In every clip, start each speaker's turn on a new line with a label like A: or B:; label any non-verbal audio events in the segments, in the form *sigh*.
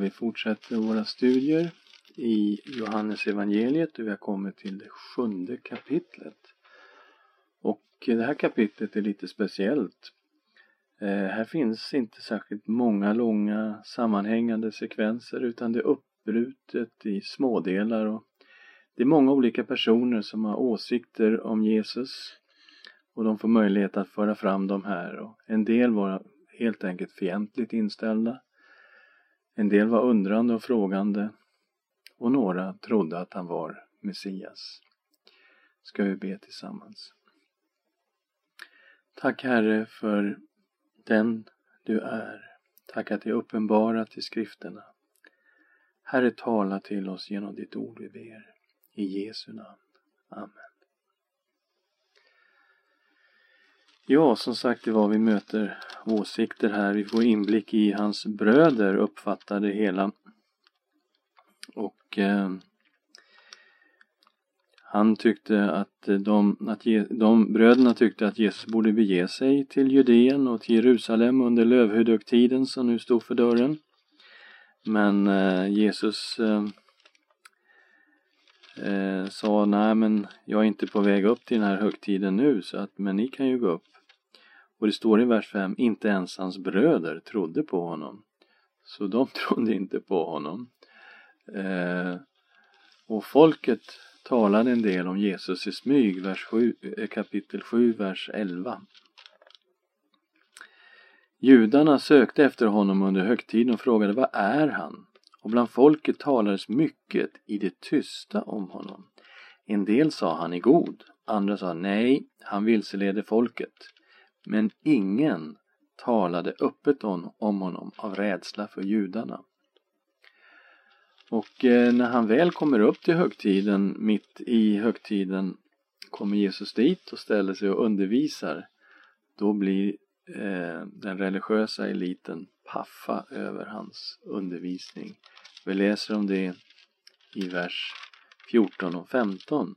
A: vi fortsätter våra studier i Johannes evangeliet och vi har kommit till det sjunde kapitlet. Och det här kapitlet är lite speciellt. Eh, här finns inte särskilt många långa sammanhängande sekvenser utan det är uppbrutet i smådelar och det är många olika personer som har åsikter om Jesus och de får möjlighet att föra fram dem här. Och en del var helt enkelt fientligt inställda. En del var undrande och frågande och några trodde att han var Messias. Ska vi be tillsammans. Tack Herre för den du är. Tack att det är uppenbarat i skrifterna. Herre, tala till oss genom ditt ord vi ber. I Jesu namn. Amen. Ja, som sagt, det var vi möter åsikter här. Vi får inblick i hans bröder uppfattar det hela. Och eh, han tyckte att de, att de bröderna tyckte att Jesus borde bege sig till Judeen och till Jerusalem under lövhögtiden som nu stod för dörren. Men eh, Jesus eh, eh, sa nej men jag är inte på väg upp till den här högtiden nu så att men ni kan ju gå upp. Och det står i vers 5, inte ens hans bröder trodde på honom. Så de *laughs* trodde inte på honom. Eh, och folket talade en del om Jesus i smyg, vers 7, eh, kapitel 7, vers 11. Judarna sökte efter honom under högtiden och frågade vad är han? Och bland folket talades mycket i det tysta om honom. En del sa han är god, andra sa nej, han vilseleder folket. Men ingen talade öppet om honom av rädsla för judarna. Och eh, när han väl kommer upp till högtiden, mitt i högtiden, kommer Jesus dit och ställer sig och undervisar. Då blir eh, den religiösa eliten paffa över hans undervisning. Vi läser om det i vers 14 och 15.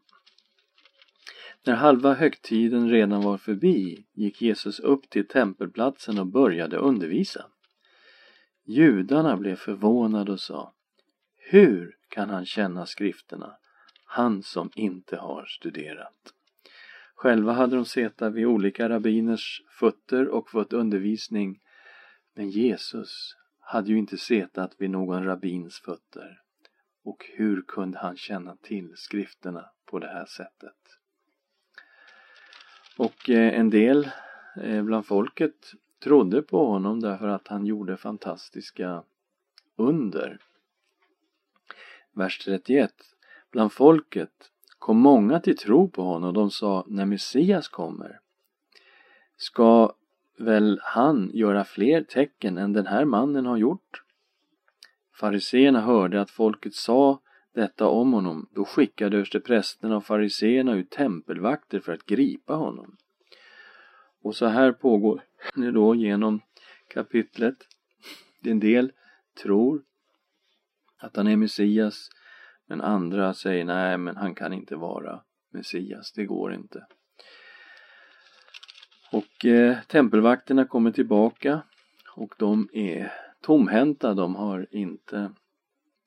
A: När halva högtiden redan var förbi gick Jesus upp till tempelplatsen och började undervisa. Judarna blev förvånade och sa Hur kan han känna skrifterna, han som inte har studerat? Själva hade de suttit vid olika rabbiners fötter och fått undervisning men Jesus hade ju inte setat vid någon rabbins fötter. Och hur kunde han känna till skrifterna på det här sättet? Och eh, en del eh, bland folket trodde på honom därför att han gjorde fantastiska under. Vers 31. Bland folket kom många till tro på honom och de sa när Messias kommer ska väl han göra fler tecken än den här mannen har gjort? Fariseerna hörde att folket sa detta om honom. Då skickade översteprästerna och fariseerna ut tempelvakter för att gripa honom. Och så här pågår det då genom kapitlet. En del tror att han är Messias men andra säger nej men han kan inte vara Messias, det går inte. Och eh, tempelvakterna kommer tillbaka och de är tomhänta, de har inte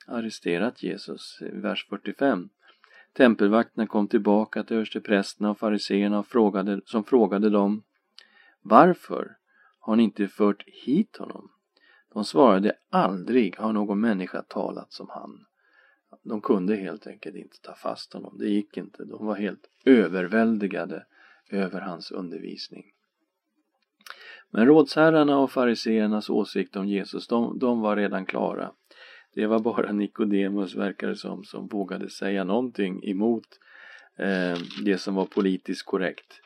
A: arresterat Jesus. Vers 45. Tempelvakterna kom tillbaka till översteprästerna och fariseerna frågade, som frågade dem Varför har ni inte fört hit honom? De svarade aldrig har någon människa talat som han. De kunde helt enkelt inte ta fast honom. Det gick inte. De var helt överväldigade över hans undervisning. Men rådsherrarna och fariseernas åsikt om Jesus, de, de var redan klara. Det var bara Nikodemus, verkar det som, som vågade säga någonting emot eh, det som var politiskt korrekt.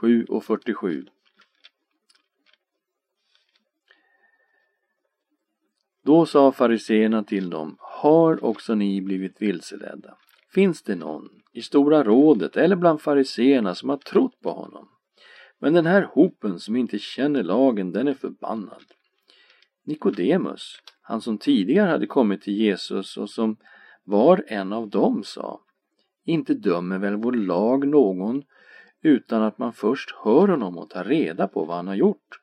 A: 7 och 47. Då sa fariseerna till dem, har också ni blivit vilseledda? Finns det någon i Stora rådet eller bland fariseerna som har trott på honom? Men den här hopen som inte känner lagen, den är förbannad. Nikodemus, han som tidigare hade kommit till Jesus och som var en av dem, sa Inte dömer väl vår lag någon utan att man först hör honom och tar reda på vad han har gjort.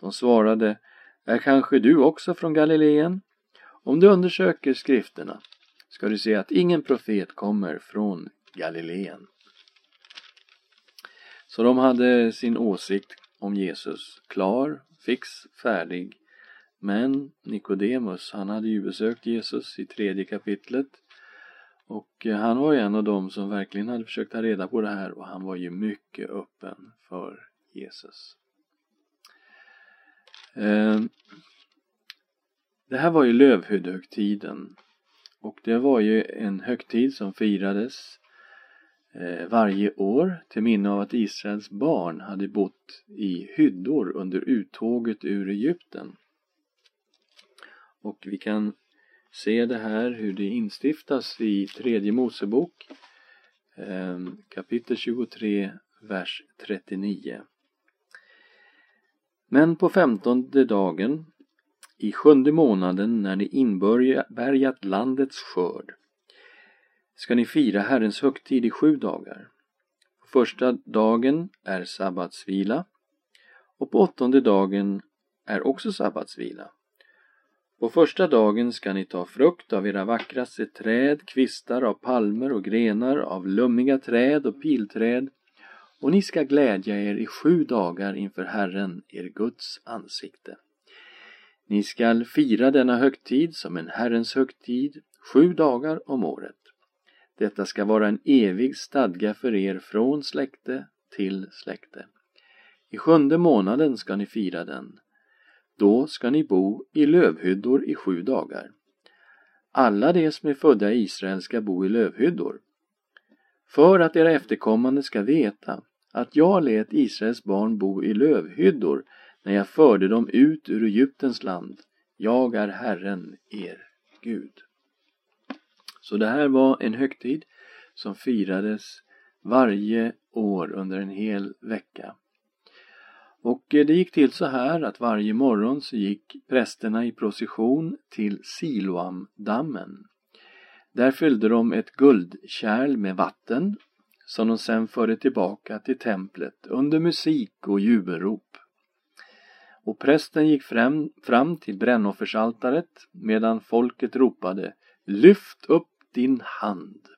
A: De svarade Är kanske du också från Galileen? Om du undersöker skrifterna ska du se att ingen profet kommer från Galileen. Så de hade sin åsikt om Jesus klar, fix, färdig. Men Nikodemus, han hade ju besökt Jesus i tredje kapitlet och eh, han var ju en av dem som verkligen hade försökt ta reda på det här och han var ju mycket öppen för Jesus. Eh, det här var ju lövhyddehögtiden och det var ju en högtid som firades eh, varje år till minne av att Israels barn hade bott i hyddor under uttåget ur Egypten. Och vi kan se det här hur det instiftas i tredje Mosebok ehm, kapitel 23, vers 39. Men på femtonde dagen i sjunde månaden när ni inbärgat landets skörd ska ni fira Herrens högtid i sju dagar. Första dagen är sabbatsvila och på åttonde dagen är också sabbatsvila. På första dagen ska ni ta frukt av era vackraste träd, kvistar av palmer och grenar av lummiga träd och pilträd och ni ska glädja er i sju dagar inför Herren, er Guds ansikte. Ni skall fira denna högtid som en Herrens högtid sju dagar om året. Detta ska vara en evig stadga för er från släkte till släkte. I sjunde månaden ska ni fira den. Då ska ni bo i lövhyddor i sju dagar. Alla de som är födda i Israel ska bo i lövhyddor. För att era efterkommande ska veta att jag lät Israels barn bo i lövhyddor när jag förde dem ut ur Egyptens land. Jag är Herren, er Gud. Så det här var en högtid som firades varje år under en hel vecka. Och eh, det gick till så här att varje morgon så gick prästerna i procession till Siloamdammen. Där fyllde de ett guldkärl med vatten som de sedan förde tillbaka till templet under musik och jubelrop. Och prästen gick fram, fram till brännoffersaltaret medan folket ropade Lyft upp din hand!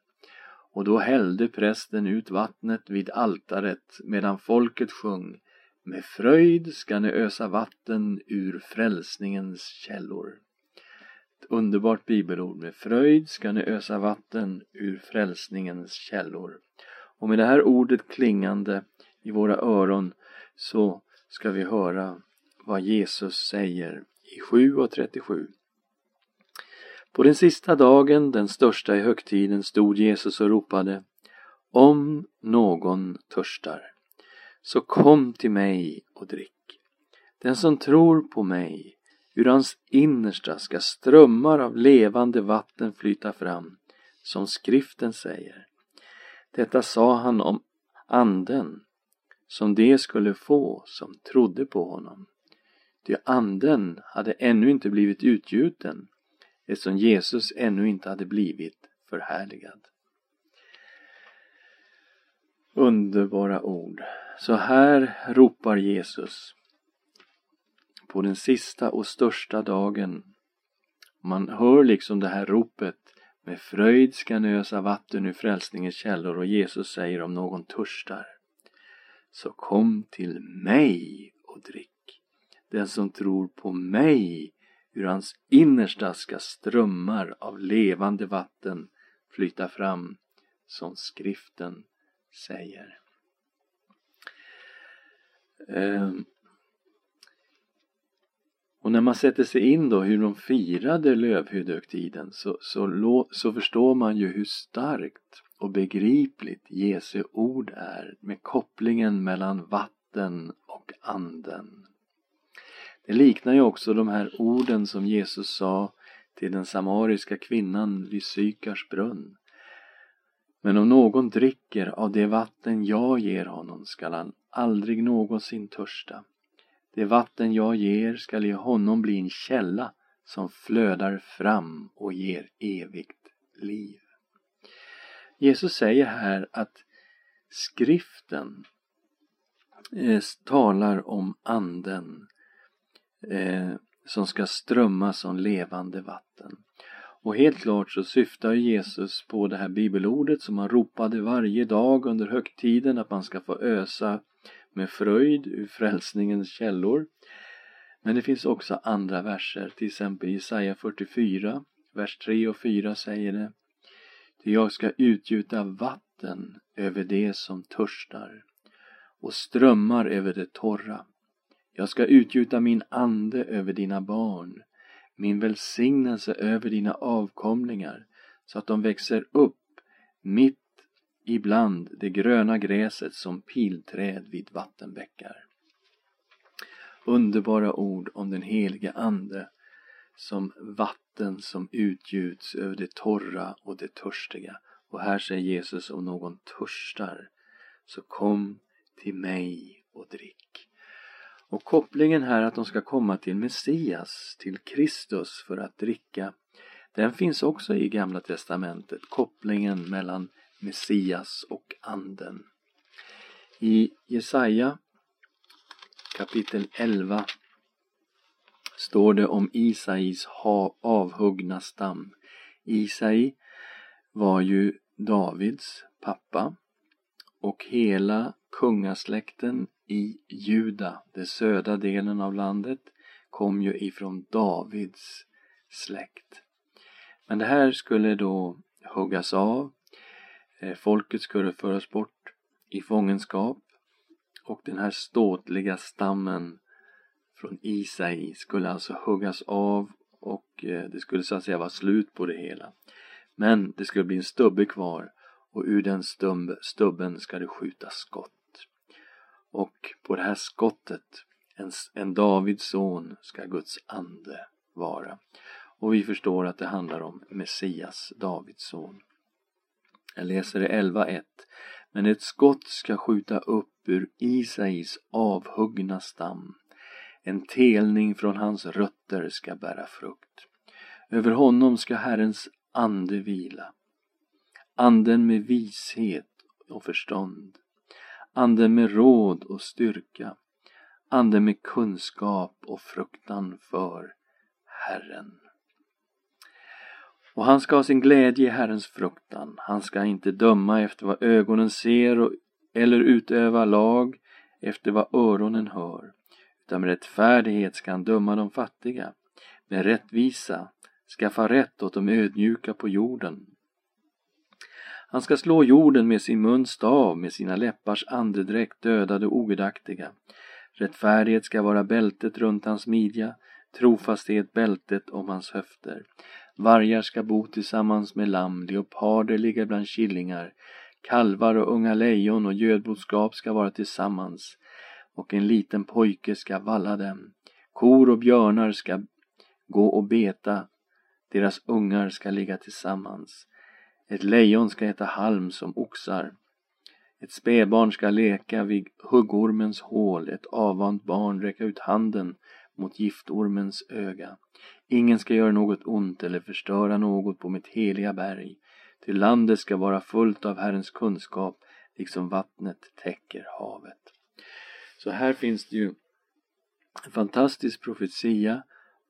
A: Och då hällde prästen ut vattnet vid altaret medan folket sjöng med fröjd ska ni ösa vatten ur frälsningens källor. Ett underbart bibelord. Med fröjd ska ni ösa vatten ur frälsningens källor. Och med det här ordet klingande i våra öron så ska vi höra vad Jesus säger i 7 och 37. På den sista dagen, den största i högtiden, stod Jesus och ropade Om någon törstar, så kom till mig och drick. Den som tror på mig, ur hans innersta ska strömmar av levande vatten flyta fram, som skriften säger. Detta sa han om anden, som de skulle få som trodde på honom. Ty anden hade ännu inte blivit utgjuten eftersom Jesus ännu inte hade blivit förhärligad. Underbara ord. Så här ropar Jesus på den sista och största dagen. Man hör liksom det här ropet med fröjd ska nösa vatten ur frälsningens källor och Jesus säger om någon törstar så kom till mig och drick. Den som tror på mig ur hans innersta ska strömmar av levande vatten flyta fram som skriften säger. Ehm. Och när man sätter sig in då hur de firade lövhyddehögtiden så, så, så förstår man ju hur starkt och begripligt Jesu ord är med kopplingen mellan vatten och anden. Det liknar ju också de här orden som Jesus sa till den samariska kvinnan vid Sykars brunn. Men om någon dricker av det vatten jag ger honom skall han aldrig någonsin törsta. Det vatten jag ger skall i honom bli en källa som flödar fram och ger evigt liv. Jesus säger här att skriften eh, talar om anden Eh, som ska strömma som levande vatten. Och helt klart så syftar Jesus på det här bibelordet som han ropade varje dag under högtiden att man ska få ösa med fröjd ur frälsningens källor. Men det finns också andra verser, till exempel Jesaja 44, vers 3 och 4 säger det. Ty jag ska utgjuta vatten över det som törstar och strömmar över det torra. Jag ska utgjuta min ande över dina barn, min välsignelse över dina avkomlingar, så att de växer upp mitt ibland det gröna gräset som pilträd vid vattenbäckar. Underbara ord om den helige Ande som vatten som utgjuts över det torra och det törstiga. Och här säger Jesus om någon törstar så kom till mig och drick. Och kopplingen här att de ska komma till Messias, till Kristus för att dricka, den finns också i Gamla Testamentet, kopplingen mellan Messias och Anden. I Jesaja kapitel 11 står det om Isais avhuggna stam. Isai var ju Davids pappa och hela kungasläkten i Juda, den södra delen av landet, kom ju ifrån Davids släkt. Men det här skulle då huggas av. Eh, folket skulle föras bort i fångenskap och den här ståtliga stammen från Isai skulle alltså huggas av och eh, det skulle så att säga vara slut på det hela. Men det skulle bli en stubbe kvar och ur den stubben ska det skjutas skott. Och på det här skottet, en, en Davids son, ska Guds ande vara. Och vi förstår att det handlar om Messias, Davids son. Jag läser det 11.1. Men ett skott ska skjuta upp ur Isais avhuggna stam. En telning från hans rötter ska bära frukt. Över honom ska Herrens ande vila. Anden med vishet och förstånd. Anden med råd och styrka. Anden med kunskap och fruktan för Herren. Och han ska ha sin glädje i Herrens fruktan. Han ska inte döma efter vad ögonen ser och, eller utöva lag efter vad öronen hör. Utan med rättfärdighet ska han döma de fattiga. Med rättvisa skaffa rätt åt de ödmjuka på jorden. Han ska slå jorden med sin muns stav, med sina läppars andedräkt dödade ogudaktiga. Rättfärdighet ska vara bältet runt hans midja, trofasthet bältet om hans höfter. Vargar ska bo tillsammans med lamm, leoparder ligga bland killingar, kalvar och unga lejon och gödboskap ska vara tillsammans och en liten pojke ska valla dem. Kor och björnar ska gå och beta, deras ungar ska ligga tillsammans. Ett lejon ska äta halm som oxar. Ett spädbarn ska leka vid huggormens hål, ett avvant barn räcka ut handen mot giftormens öga. Ingen ska göra något ont eller förstöra något på mitt heliga berg, till landet ska vara fullt av Herrens kunskap, liksom vattnet täcker havet. Så här finns det ju en fantastisk profetia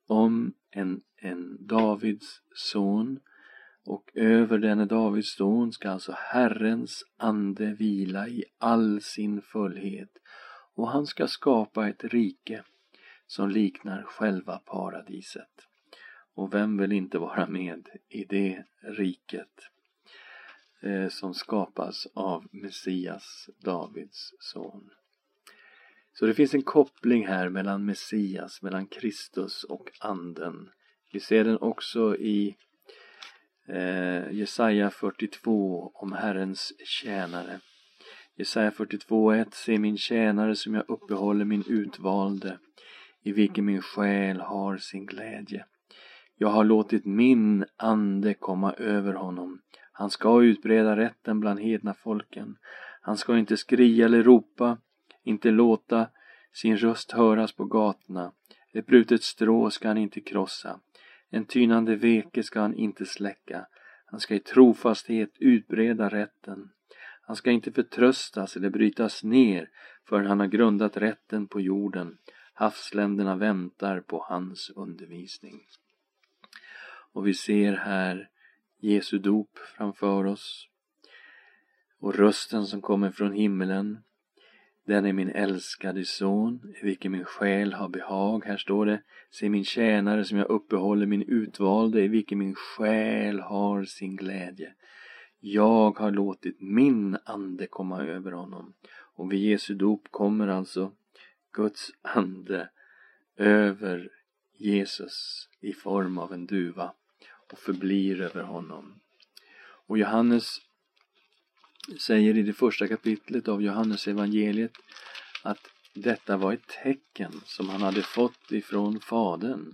A: om en, en Davids son och över denne Davids son ska alltså Herrens ande vila i all sin fullhet och han ska skapa ett rike som liknar själva paradiset. Och vem vill inte vara med i det riket eh, som skapas av Messias, Davids son. Så det finns en koppling här mellan Messias, mellan Kristus och Anden. Vi ser den också i eh, Jesaja 42 om Herrens tjänare. Jesaja 42.1 Se min tjänare som jag uppehåller min utvalde i vilken min själ har sin glädje. Jag har låtit min ande komma över honom. Han ska utbreda rätten bland hedna folken. Han ska inte skria eller ropa, inte låta sin röst höras på gatorna. Ett brutet strå ska han inte krossa. En tynande veke ska han inte släcka. Han ska i trofasthet utbreda rätten. Han ska inte förtröstas eller brytas ner förrän han har grundat rätten på jorden. Havsländerna väntar på hans undervisning. Och vi ser här Jesu dop framför oss och rösten som kommer från himmelen den är min älskade son, i vilken min själ har behag. Här står det, se min tjänare som jag uppehåller, min utvalde, i vilken min själ har sin glädje. Jag har låtit min ande komma över honom. Och vid Jesu dop kommer alltså Guds ande över Jesus i form av en duva och förblir över honom. Och Johannes säger i det första kapitlet av Johannes evangeliet att detta var ett tecken som han hade fått ifrån Fadern.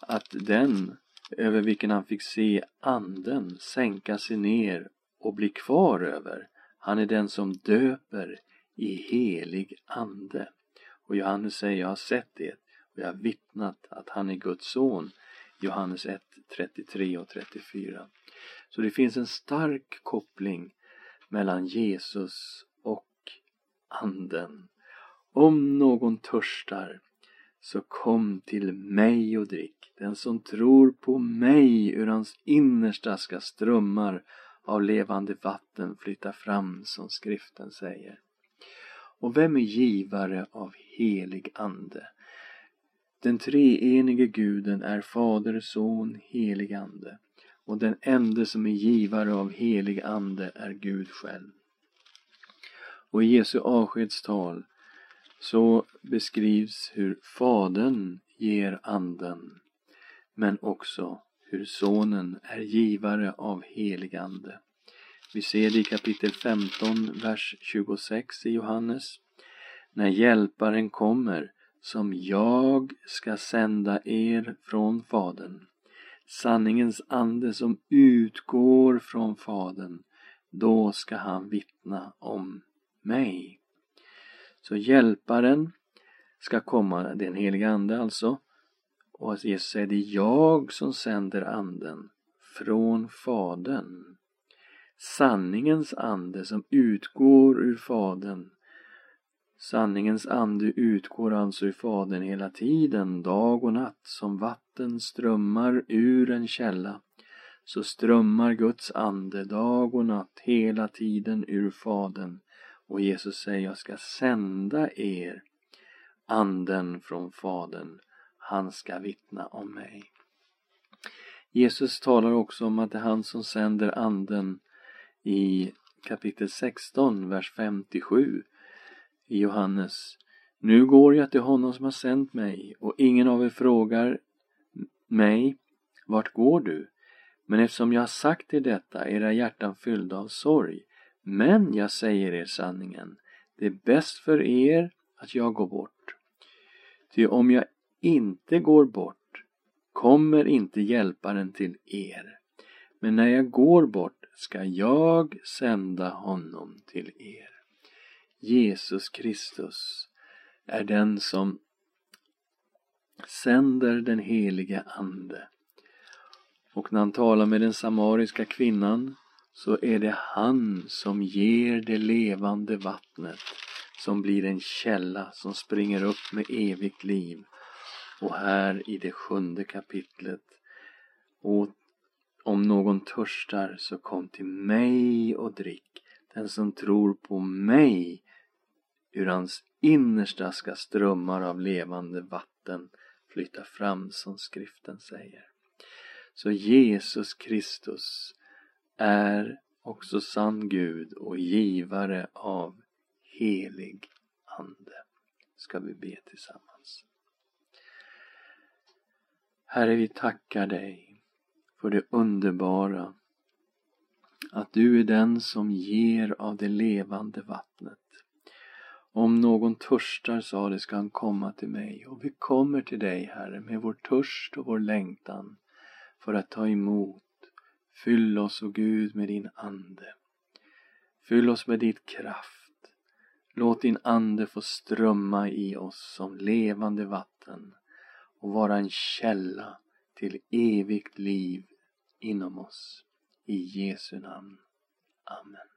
A: Att den över vilken han fick se anden sänka sig ner och bli kvar över, han är den som döper i helig ande. Och Johannes säger, jag har sett det och jag har vittnat att han är Guds son. Johannes 1, 33 och 34. Så det finns en stark koppling mellan Jesus och Anden. Om någon törstar, så kom till mig och drick. Den som tror på mig, ur hans innersta ska strömmar av levande vatten flytta fram, som skriften säger. Och vem är givare av helig ande? Den treenige guden är Fader, Son, helig ande och den ende som är givare av helig ande är Gud själv. Och i Jesu avskedstal så beskrivs hur Fadern ger anden men också hur Sonen är givare av helig ande. Vi ser det i kapitel 15, vers 26 i Johannes. När Hjälparen kommer, som jag ska sända er från Fadern, sanningens ande som utgår från Fadern, då ska han vittna om mig. Så hjälparen ska komma, den heliga ande alltså. Och Jesus säger det är jag som sänder anden från Fadern. Sanningens ande som utgår ur Fadern Sanningens ande utgår alltså ur Fadern hela tiden, dag och natt, som vatten strömmar ur en källa. Så strömmar Guds ande dag och natt hela tiden ur Fadern. Och Jesus säger, jag ska sända er anden från Fadern. Han ska vittna om mig. Jesus talar också om att det är han som sänder anden i kapitel 16, vers 57 i Johannes. Nu går jag till honom som har sänt mig och ingen av er frågar mig, vart går du? Men eftersom jag har sagt er detta, är era hjärtan fyllda av sorg. Men jag säger er sanningen, det är bäst för er att jag går bort. Ty om jag inte går bort kommer inte hjälparen till er. Men när jag går bort ska jag sända honom till er. Jesus Kristus är den som sänder den helige Ande. Och när han talar med den samariska kvinnan så är det han som ger det levande vattnet som blir en källa som springer upp med evigt liv. Och här i det sjunde kapitlet och om någon törstar så kom till mig och drick. Den som tror på mig Ur hans innersta ska strömmar av levande vatten flyta fram som skriften säger. Så Jesus Kristus är också sann Gud och givare av helig Ande. Ska vi be tillsammans. Herre, vi tackar dig för det underbara att du är den som ger av det levande vattnet. Om någon törstar, sa det, ska han komma till mig. Och vi kommer till dig, Herre, med vår törst och vår längtan för att ta emot. Fyll oss, o Gud, med din Ande. Fyll oss med ditt kraft. Låt din Ande få strömma i oss som levande vatten och vara en källa till evigt liv inom oss. I Jesu namn. Amen.